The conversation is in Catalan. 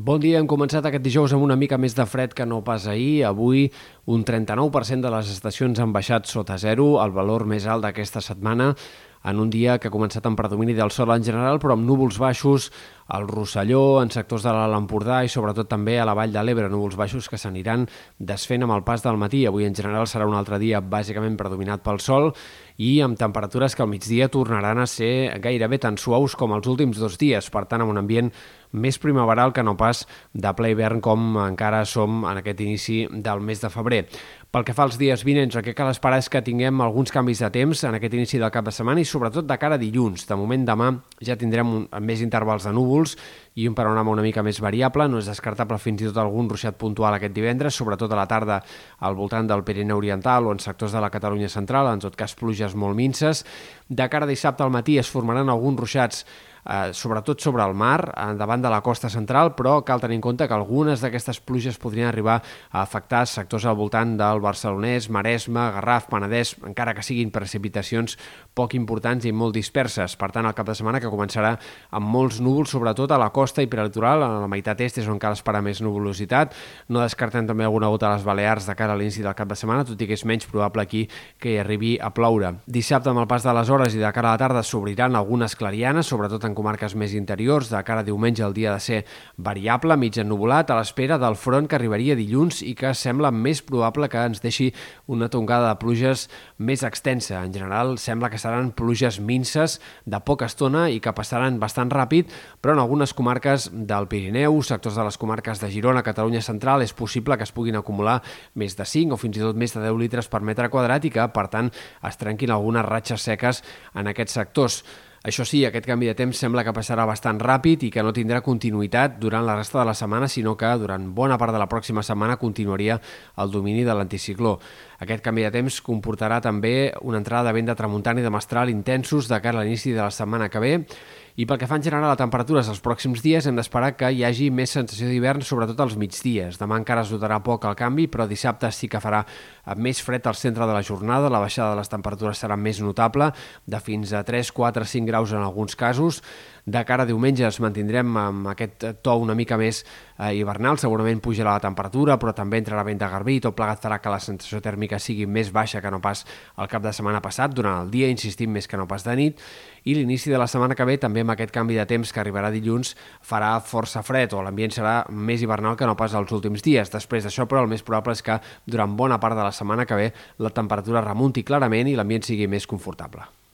Bon dia, hem començat aquest dijous amb una mica més de fred que no pas ahir. Avui un 39% de les estacions han baixat sota zero, el valor més alt d'aquesta setmana, en un dia que ha començat amb predomini del sol en general, però amb núvols baixos al Rosselló, en sectors de l'Alt Empordà i sobretot també a la Vall de l'Ebre, núvols baixos que s'aniran desfent amb el pas del matí. Avui en general serà un altre dia bàsicament predominat pel sol i amb temperatures que al migdia tornaran a ser gairebé tan suaus com els últims dos dies, per tant amb un ambient més primaveral que no pas de ple hivern com encara som en aquest inici del mes de febrer. Pel que fa als dies vinents, el que cal esperar és que tinguem alguns canvis de temps en aquest inici del cap de setmana i sobretot de cara a dilluns. De moment demà ja tindrem un, més intervals de núvols i un panorama una mica més variable. No és descartable fins i tot algun ruixat puntual aquest divendres, sobretot a la tarda al voltant del Pirineu Oriental o en sectors de la Catalunya Central, en tot cas pluges molt minces. De cara a dissabte al matí es formaran alguns ruixats eh, sobretot sobre el mar, eh, davant de la costa central, però cal tenir en compte que algunes d'aquestes pluges podrien arribar a afectar sectors al voltant del Barcelonès, Maresme, Garraf, Penedès, encara que siguin precipitacions poc importants i molt disperses. Per tant, el cap de setmana que començarà amb molts núvols, sobretot a la costa i prelitoral, a la meitat est és on cal esperar més nuvolositat. No descartem també alguna gota a les Balears de cara a l'inici del cap de setmana, tot i que és menys probable aquí que hi arribi a ploure. Dissabte, amb el pas de les hores i de cara a la tarda, s'obriran algunes clarianes, sobretot en comarques més interiors. De cara a diumenge el dia de ser variable, mig ennubulat, a l'espera del front que arribaria dilluns i que sembla més probable que ens deixi una tongada de pluges més extensa. En general, sembla que seran pluges minces de poca estona i que passaran bastant ràpid, però en algunes comarques del Pirineu, sectors de les comarques de Girona, Catalunya Central, és possible que es puguin acumular més de 5 o fins i tot més de 10 litres per metre quadrat i que, per tant, es trenquin algunes ratxes seques en aquests sectors. Això sí, aquest canvi de temps sembla que passarà bastant ràpid i que no tindrà continuïtat durant la resta de la setmana, sinó que durant bona part de la pròxima setmana continuaria el domini de l'anticicló. Aquest canvi de temps comportarà també una entrada de vent de tramuntana i de mestral intensos de cara a l'inici de la setmana que ve i pel que fa en general a temperatures els pròxims dies hem d'esperar que hi hagi més sensació d'hivern, sobretot als migdies. Demà encara es notarà poc el canvi, però dissabte sí que farà més fred al centre de la jornada, la baixada de les temperatures serà més notable, de fins a 3, 4, 5 graus en alguns casos. De cara a diumenge es mantindrem amb aquest to una mica més eh, hivernal, segurament pujarà la temperatura, però també entrarà vent de garbí i tot plegat farà que la sensació tèrmica sigui més baixa que no pas el cap de setmana passat, durant el dia, insistim, més que no pas de nit, i l'inici de la setmana que ve també amb aquest canvi de temps que arribarà dilluns farà força fred o l'ambient serà més hivernal que no pas els últims dies. Després d'això, però, el més probable és que durant bona part de la setmana que ve la temperatura remunti clarament i l'ambient sigui més confortable.